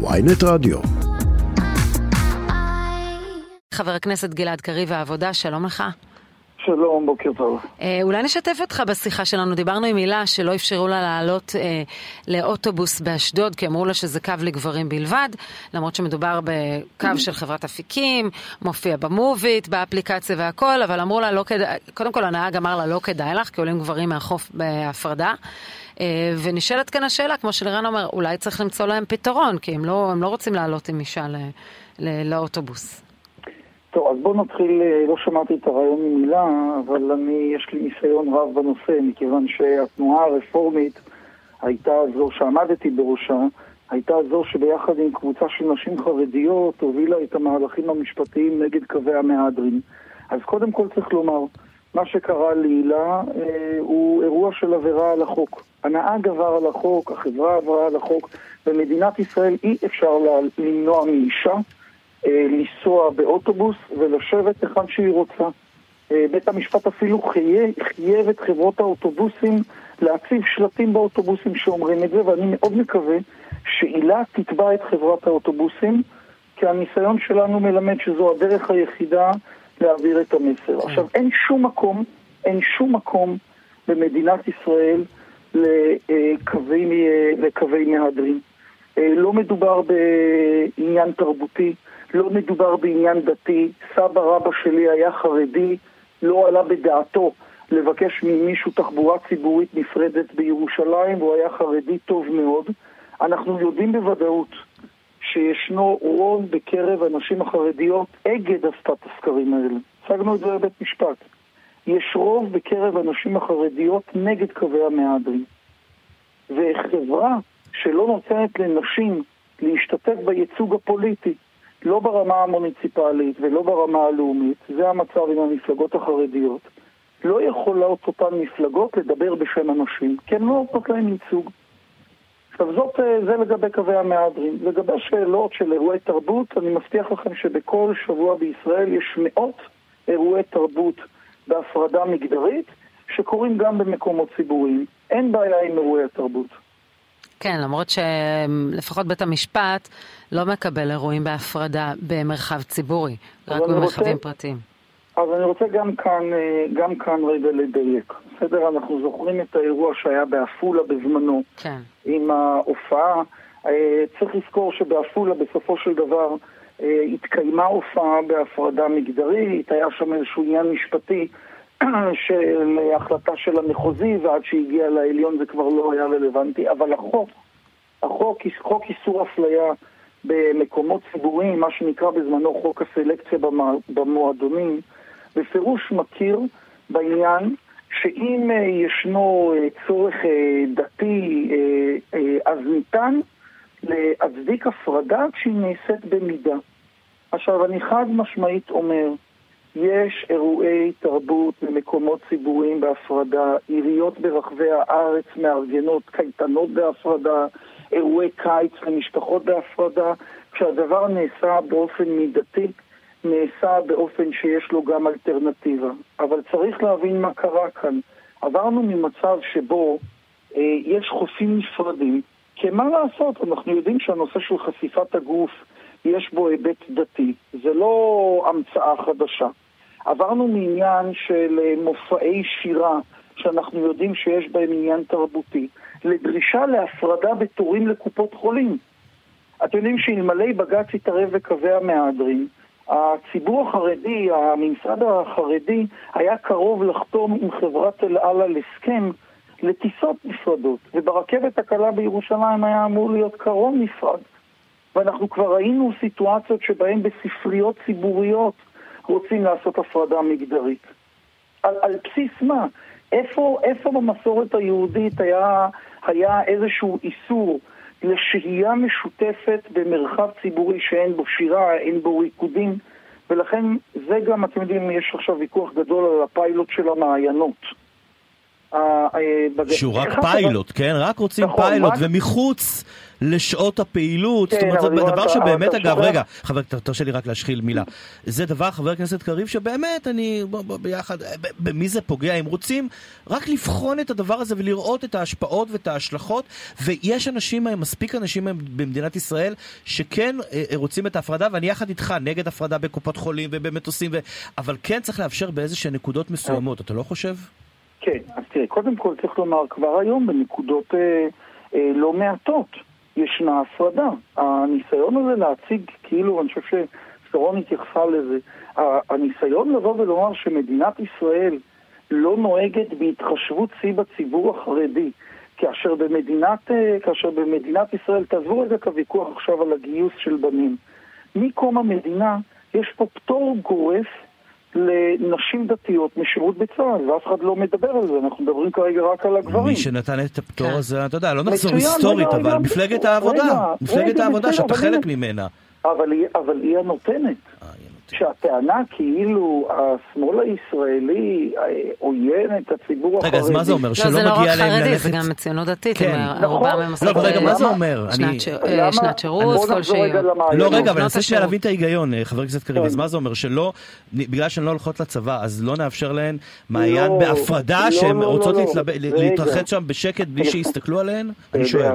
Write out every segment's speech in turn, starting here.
ויינט רדיו. חבר הכנסת גלעד קריב והעבודה, שלום לך. שלום, בוקר טוב. אה, אולי נשתף אותך בשיחה שלנו. דיברנו עם הילה שלא אפשרו לה לעלות אה, לאוטובוס באשדוד, כי אמרו לה שזה קו לגברים בלבד, למרות שמדובר בקו של חברת אפיקים, מופיע במוביט, באפליקציה והכל, אבל אמרו לה לא כדאי, קודם כל הנהג אמר לה לא כדאי לך, כי עולים גברים מהחוף בהפרדה. אה, ונשאלת כאן השאלה, כמו שלירן אומר, אולי צריך למצוא להם פתרון, כי הם לא, הם לא רוצים לעלות עם אישה ל, ל, לאוטובוס. טוב, אז בואו נתחיל, אה, לא שמעתי את הרעיון ממילה, אבל אני, יש לי ניסיון רב בנושא, מכיוון שהתנועה הרפורמית הייתה זו שעמדתי בראשה, הייתה זו שביחד עם קבוצה של נשים חרדיות הובילה את המהלכים המשפטיים נגד קווי המהדרין. אז קודם כל צריך לומר, מה שקרה להילה אה, הוא אירוע של עבירה על החוק. הנהג עבר על החוק, החברה עברה על החוק. במדינת ישראל אי אפשר למנוע מאישה לנסוע באוטובוס ולשבת היכן שהיא רוצה. אה, בית המשפט אפילו חייב, חייב את חברות האוטובוסים להציב שלטים באוטובוסים שאומרים את זה, ואני מאוד מקווה שעילה תתבע את חברת האוטובוסים, כי הניסיון שלנו מלמד שזו הדרך היחידה להעביר את המסר. עכשיו, אין שום מקום, אין שום מקום במדינת ישראל לקווי, לקווי מהדרין. אה, לא מדובר בעניין תרבותי, לא מדובר בעניין דתי. סבא רבא שלי היה חרדי, לא עלה בדעתו לבקש ממישהו תחבורה ציבורית נפרדת בירושלים, והוא היה חרדי טוב מאוד. אנחנו יודעים בוודאות שישנו רוב בקרב הנשים החרדיות, אגד עשתה הסקרים האלה. הצגנו את זה בבית משפט. יש רוב בקרב הנשים החרדיות נגד קווי המהדרין. וחברה שלא נותנת לנשים להשתתף בייצוג הפוליטי, לא ברמה המוניציפלית ולא ברמה הלאומית, זה המצב עם המפלגות החרדיות, לא יכולות אותן מפלגות לדבר בשם הנשים, כי הן לא נותנות להן ייצוג. עכשיו זאת, אה, זה לגבי קווי המהדרין. לגבי שאלות של אירועי תרבות, אני מבטיח לכם שבכל שבוע בישראל יש מאות אירועי תרבות בהפרדה מגדרית, שקורים גם במקומות ציבוריים. אין בעיה עם אירועי התרבות. כן, למרות שלפחות בית המשפט לא מקבל אירועים בהפרדה במרחב ציבורי, רק במרחבים רוצה, פרטיים. אז אני רוצה גם כאן, אה, גם כאן רגע לדייק. בסדר, אנחנו זוכרים את האירוע שהיה בעפולה בזמנו, כן. עם ההופעה. אה, צריך לזכור שבעפולה בסופו של דבר אה, התקיימה הופעה בהפרדה מגדרית, היה שם איזשהו עניין משפטי של החלטה של המחוזי, ועד שהגיע לעליון זה כבר לא היה רלוונטי, אבל החוק, החוק, חוק איסור אפליה במקומות ציבוריים, מה שנקרא בזמנו חוק הסלקציה במועדונים, בפירוש מכיר בעניין שאם אה, ישנו אה, צורך אה, דתי, אז ניתן להצדיק הפרדה כשהיא נעשית במידה. עכשיו, אני חד משמעית אומר, יש אירועי תרבות במקומות ציבוריים בהפרדה, עיריות ברחבי הארץ מארגנות קייטנות בהפרדה, אירועי קיץ למשפחות בהפרדה, כשהדבר נעשה באופן מידתי, נעשה באופן שיש לו גם אלטרנטיבה. אבל צריך להבין מה קרה כאן. עברנו ממצב שבו אה, יש חופים נפרדים, כי מה לעשות, אנחנו יודעים שהנושא של חשיפת הגוף, יש בו היבט דתי. זה לא המצאה חדשה. עברנו מעניין של אה, מופעי שירה, שאנחנו יודעים שיש בהם עניין תרבותי, לדרישה להפרדה בתורים לקופות חולים. אתם יודעים שאלמלא בג"ץ התערב בקווי המהדרין, הציבור החרדי, הממסד החרדי, היה קרוב לחתום עם חברת אל על על הסכם לטיסות נפרדות, וברכבת הקלה בירושלים היה אמור להיות קרון נפרד. ואנחנו כבר ראינו סיטואציות שבהן בספריות ציבוריות רוצים לעשות הפרדה מגדרית. על, על בסיס מה? איפה, איפה במסורת היהודית היה, היה איזשהו איסור לשהייה משותפת במרחב ציבורי שאין בו שירה, אין בו ריקודים, ולכן זה גם, אתם יודעים, יש עכשיו ויכוח גדול על הפיילוט של המעיינות. שהוא רק פיילוט, כן? רק רוצים נכון, פיילוט, ומחוץ לשעות הפעילות. זאת כן, אומרת, זה אם דבר שבאמת, אגב, רגע, חבר, ת- תרשה לי רק להשחיל מילה. זה דבר, חבר הכנסת קריב, שבאמת, אני, בוא, בוא, ביחד, אה, במי זה פוגע? אם רוצים רק לבחון את הדבר הזה ולראות את ההשפעות ואת ההשלכות, ויש אנשים, מספיק אנשים במדינת ישראל, שכן אה, אה, רוצים את ההפרדה, ואני יחד איתך נגד הפרדה בקופות חולים ובמטוסים, ו... אבל כן צריך לאפשר באיזשהן נקודות מסוימות, אתה לא חושב? כן, אז תראה, קודם כל צריך לומר, כבר היום בנקודות אה, אה, לא מעטות ישנה הפרדה. הניסיון הזה להציג, כאילו, אני חושב ששרון התייחסה לזה, הניסיון לבוא ולומר שמדינת ישראל לא נוהגת בהתחשבות שיא בציבור החרדי, כאשר במדינת, אה, כאשר במדינת ישראל, תעזבו רגע את הוויכוח עכשיו על הגיוס של בנים. מקום המדינה יש פה פטור גורף לנשים דתיות משירות בצה"ל, ואף אחד לא מדבר על זה, אנחנו מדברים כרגע רק על הגברים. מי שנתן את הפטור כן. הזה, אתה יודע, לא נחזור היסטורית, אבל מפלגת העבודה, מפלגת העבודה שאתה אבל חלק ממנה. אבל היא, אבל היא הנותנת. שהטענה כאילו השמאל הישראלי אה, עוין את הציבור החרדי. רגע, אז מה זה אומר? לא, שלא זה לא רק מגיע להם חרדי, ללכת... זה גם ציונות דתית, כן. הם נכון. רובם הם לא, רגע, מה זה אומר? אני- שנת שירות כלשהי. לא, רגע, אבל אני רוצה. להבין את ההיגיון, חבר הכנסת קריב. אז מה זה אומר? שלא, בגלל שהן לא הולכות לצבא, אז לא נאפשר להן מעיין לא, בהפרדה, לא, שהן לא, לא, רוצות לא. להתרחץ שם בשקט בלי. שיסתכלו עליהן? אני שואל.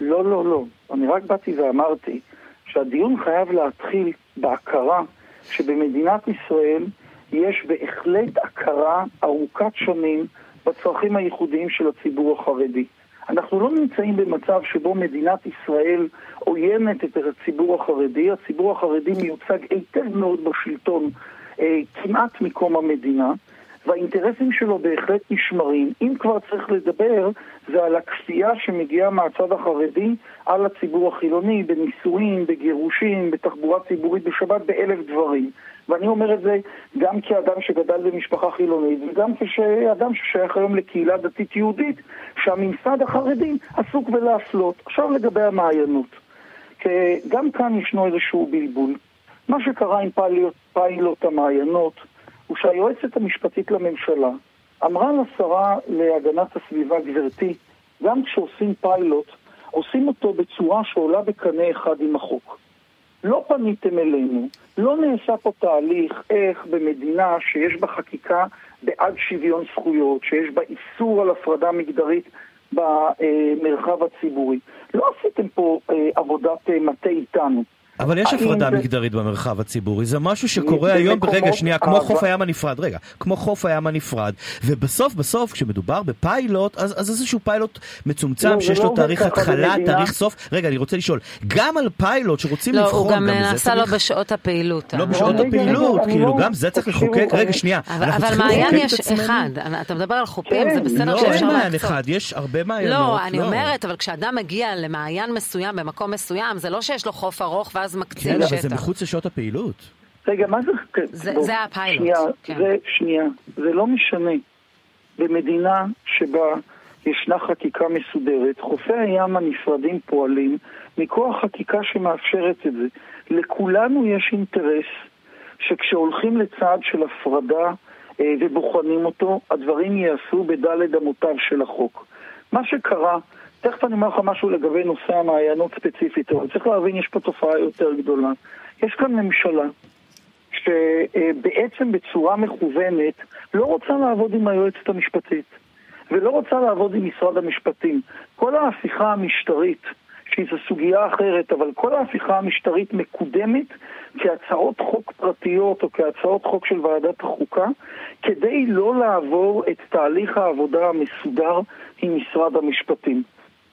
לא, לא, לא. אני רק באתי ואמרתי שהדיון חייב להתחיל בהכרה שבמדינת ישראל יש בהחלט הכרה ארוכת שנים בצרכים הייחודיים של הציבור החרדי. אנחנו לא נמצאים במצב שבו מדינת ישראל עוינת את הציבור החרדי. הציבור החרדי מיוצג היטב מאוד בשלטון אה, כמעט מקום המדינה. והאינטרסים שלו בהחלט נשמרים. אם כבר צריך לדבר, זה על הכפייה שמגיעה מהצד החרדי על הציבור החילוני, בנישואים, בגירושים, בתחבורה ציבורית בשבת, באלף דברים. ואני אומר את זה גם כאדם שגדל במשפחה חילונית, וגם כאדם ששייך היום לקהילה דתית יהודית, שהממסד החרדי עסוק בלהפלות. עכשיו לגבי המעיינות. גם כאן ישנו איזשהו בלבול. מה שקרה עם פיילוט, פיילוט המעיינות, הוא שהיועצת המשפטית לממשלה אמרה לשרה להגנת הסביבה, גברתי, גם כשעושים פיילוט, עושים אותו בצורה שעולה בקנה אחד עם החוק. לא פניתם אלינו, לא נעשה פה תהליך איך במדינה שיש בה חקיקה בעד שוויון זכויות, שיש בה איסור על הפרדה מגדרית במרחב הציבורי. לא עשיתם פה אה, עבודת אה, מטה איתנו. אבל יש הפרדה זה- מגדרית במרחב הציבורי, זה משהו שקורה היום, רגע שנייה, כמו אבל- חוף הים הנפרד, רגע, כמו חוף הים הנפרד, ובסוף בסוף כשמדובר בפיילוט, אז אז איזשהו פיילוט מצומצם לא, שיש לא לו עובד תאריך התחלה, במדינה. תאריך סוף, רגע, אני רוצה לשאול, גם על פיילוט שרוצים לא, לבחון, הוא גם זה נעשה לו צריך- בשעות הפעילות. לא ה- בשעות הפעילות, כאילו, לא- גם זה צריך לחוקק, רגע שנייה, אבל, אנחנו אבל צריכים מעיין לחוקק את יש. אחד, אתה מדבר על חופים, כן, זה בסדר לא, שאפשר אין מעיין להקצות. אחד, יש הרבה מעיינות. לא, אני אומרת, אבל כשאדם מגיע למעיין מסוים במקום מסוים, זה לא שיש לו חוף ארוך ואז מקצים כן, אבל שטח. זה מחוץ לשעות הפעילות. רגע, מה זה... זה- בוא, זה הפיילוט, שנייה, כן. זה, שנייה, זה לא משנה. במדינה שבה ישנה חקיקה מסודרת, חופי הים הנפרדים פועלים מכוח חקיקה שמאפשרת את זה. לכולנו יש אינטרס שכשהולכים לצעד של הפרדה אה, ובוחנים אותו, הדברים ייעשו בדלת אמותיו של החוק. מה שקרה, תכף אני אומר לך משהו לגבי נושא המעיינות ספציפית, אבל צריך להבין, יש פה תופעה יותר גדולה. יש כאן ממשלה שבעצם בצורה מכוונת לא רוצה לעבוד עם היועצת המשפטית ולא רוצה לעבוד עם משרד המשפטים. כל ההפיכה המשטרית, שהיא זו סוגיה אחרת, אבל כל ההפיכה המשטרית מקודמת כהצעות חוק פרטיות או כהצעות חוק של ועדת החוקה, כדי לא לעבור את תהליך העבודה המסודר עם משרד המשפטים.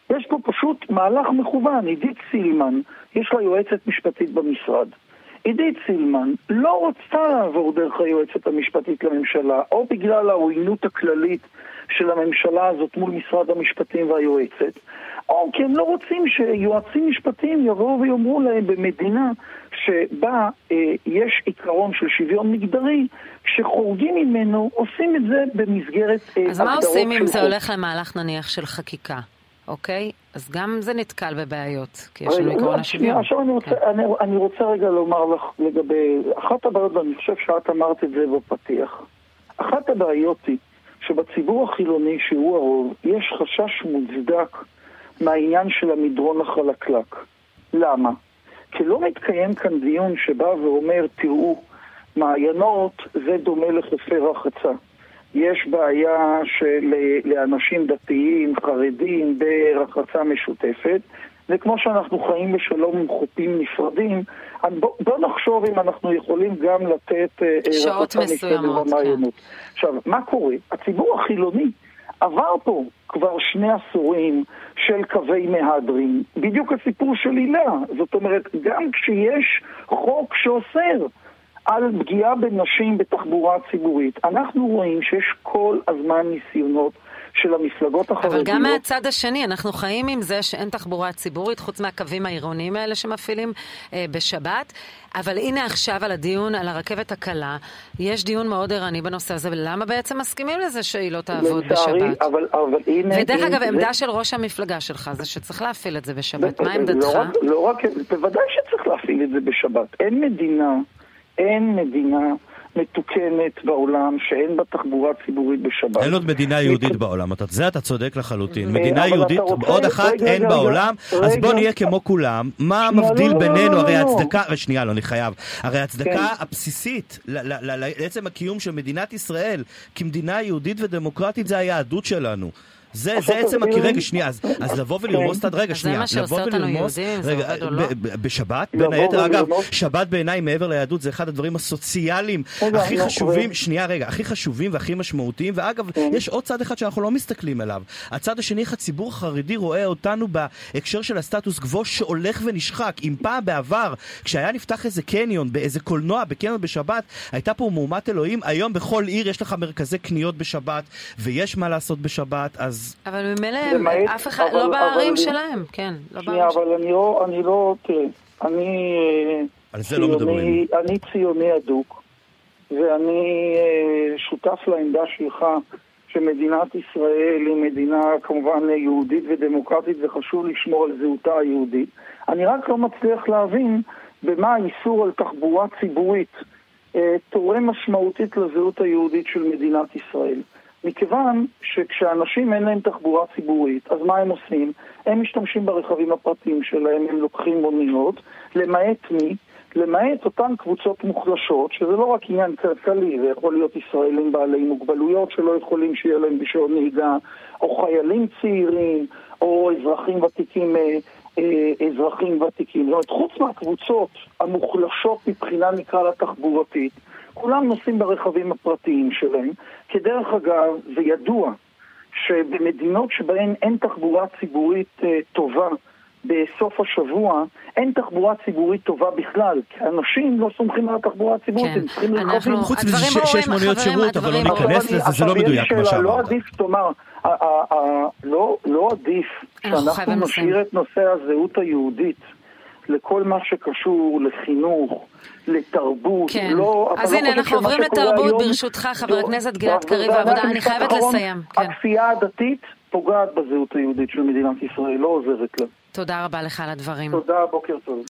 יש פה פשוט מהלך מכוון. עידית סילמן, יש לה יועצת משפטית במשרד. עידית סילמן לא רצתה לעבור דרך היועצת המשפטית לממשלה, או בגלל העוינות הכללית של הממשלה הזאת מול משרד המשפטים והיועצת, או כי הם לא רוצים שיועצים משפטיים יבואו ויאמרו להם במדינה שבה אה, יש עיקרון של שוויון מגדרי, כשחורגים ממנו עושים את זה במסגרת אה, אז מה עושים אם זה. הולך למהלך נניח של חקיקה, אוקיי? אז גם זה נתקל בבעיות, כי יש לנו לא, עקרון שנייה, השוויון. עכשיו אני רוצה, כן. אני, אני רוצה רגע לומר לך לגבי, אחת הבעיות, ואני חושב שאת אמרת את זה בפתיח, אחת הבעיות היא שבציבור החילוני, שהוא הרוב, יש חשש מוצדק מהעניין של המדרון החלקלק. למה? כי לא מתקיים כאן דיון שבא ואומר, תראו, מעיינות זה דומה לחופי רחצה. יש בעיה של לאנשים דתיים, חרדים, ברחצה משותפת, וכמו שאנחנו חיים בשלום עם חופים נפרדים, בוא, בוא נחשוב אם אנחנו יכולים גם לתת אה, שעות מסוימות, כן. עכשיו, מה קורה? הציבור החילוני עבר פה כבר שני עשורים של קווי מהדרין, בדיוק הסיפור של הילה. זאת אומרת, גם כשיש חוק שאוסר על פגיעה בנשים בתחבורה ציבורית, אנחנו רואים שיש כל הזמן ניסיונות של המפלגות החרדיות. אבל גם מהצד השני, אנחנו חיים עם זה שאין תחבורה ציבורית, חוץ מהקווים העירוניים האלה שמפעילים אה, בשבת. אבל הנה עכשיו על הדיון על הרכבת הקלה, יש דיון מאוד ערני בנושא הזה, ולמה בעצם מסכימים לזה שהיא לא תעבוד לצערי, בשבת? אבל, אבל הנה... ודרך אגב, זה... עמדה של ראש המפלגה שלך זה שצריך להפעיל את זה בשבת. מה עמדתך? לא רק, לא רק, בוודאי שצריך להפעיל את זה בשבת. אין מדינה, אין מדינה מתוקנת בעולם שאין בה תחבורה ציבורית בשבת. אין עוד מדינה יהודית בעולם, זה אתה צודק לחלוטין. מדינה יהודית, עוד אחת אין בעולם, אז בוא נהיה כמו כולם. מה מבדיל לא, לא, בינינו? לא, הרי הצדקה, שנייה, לא, אני חייב. הרי הצדקה כן. הבסיסית לעצם הקיום של מדינת ישראל כמדינה יהודית ודמוקרטית זה היהדות שלנו. זה, זה עצם, כי רגע, שנייה, אז, אז לבוא ולרמוס את, רגע, שנייה, לבוא ולרמוס, רגע, לא? בשבת, בין היתר, אגב, שבת בעיניי מעבר ליהדות זה אחד הדברים הסוציאליים הכי חשובים, שנייה, רגע, הכי חשובים והכי משמעותיים, ואגב, כן. יש עוד צד אחד שאנחנו לא מסתכלים עליו. הצד השני, איך הציבור החרדי רואה אותנו בהקשר של הסטטוס קוו שהולך ונשחק. אם פעם בעבר, כשהיה נפתח איזה קניון, באיזה קולנוע, בקניון בשבת, הייתה פה מהומת אלוהים, היום בכל עיר יש לך מרכזי קניות בשבת, ויש מה לעשות בשבת, אז אבל ממילא אף אחד, לא בערים שלהם, כן, לא בערים שלהם. אבל אני לא, אני לא, תראה, אני... על זה לא מדברים. אני ציוני אדוק, ואני אה, שותף לעמדה שלך שמדינת ישראל היא מדינה כמובן יהודית ודמוקרטית וחשוב לשמור על זהותה היהודית. אני רק לא מצליח להבין במה האיסור על תחבורה ציבורית אה, תורם משמעותית לזהות היהודית של מדינת ישראל. מכיוון שכשאנשים אין להם תחבורה ציבורית, אז מה הם עושים? הם משתמשים ברכבים הפרטיים שלהם, הם לוקחים מוניות, למעט מי? למעט אותן קבוצות מוחלשות, שזה לא רק עניין כלכלי, זה יכול להיות ישראלים בעלי מוגבלויות שלא יכולים שיהיה להם רישיון נהיגה, או חיילים צעירים, או אזרחים ותיקים, אה, אה, אזרחים ותיקים. זאת אומרת, חוץ מהקבוצות המוחלשות מבחינה נקרא לה תחבורתית, כולם נוסעים ברכבים הפרטיים שלהם. כדרך אגב, זה ידוע שבמדינות שבהן אין תחבורה ציבורית אה, טובה בסוף השבוע, אין תחבורה ציבורית טובה בכלל, כי אנשים לא סומכים על התחבורה הציבורית, כן. הם צריכים רכבים. חוץ מזה שיש מוניות שירות, אבל לא ניכנס לזה, זה לא מדויק מה שאמרת. לא עדיף, תאמר, לא, לא עדיף שאנחנו נשאיר את נושא הזהות היהודית לכל מה שקשור לחינוך, לתרבות, כן. לא... אז הנה, לא אנחנו עוברים לתרבות, היום, ברשותך, חבר הכנסת גלעד קריב העבודה, אני חייבת לסיים. כן. הכפייה הדתית פוגעת בזהות היהודית של מדינת ישראל, לא עוזרת לה. תודה רבה לך על הדברים. תודה, בוקר טוב.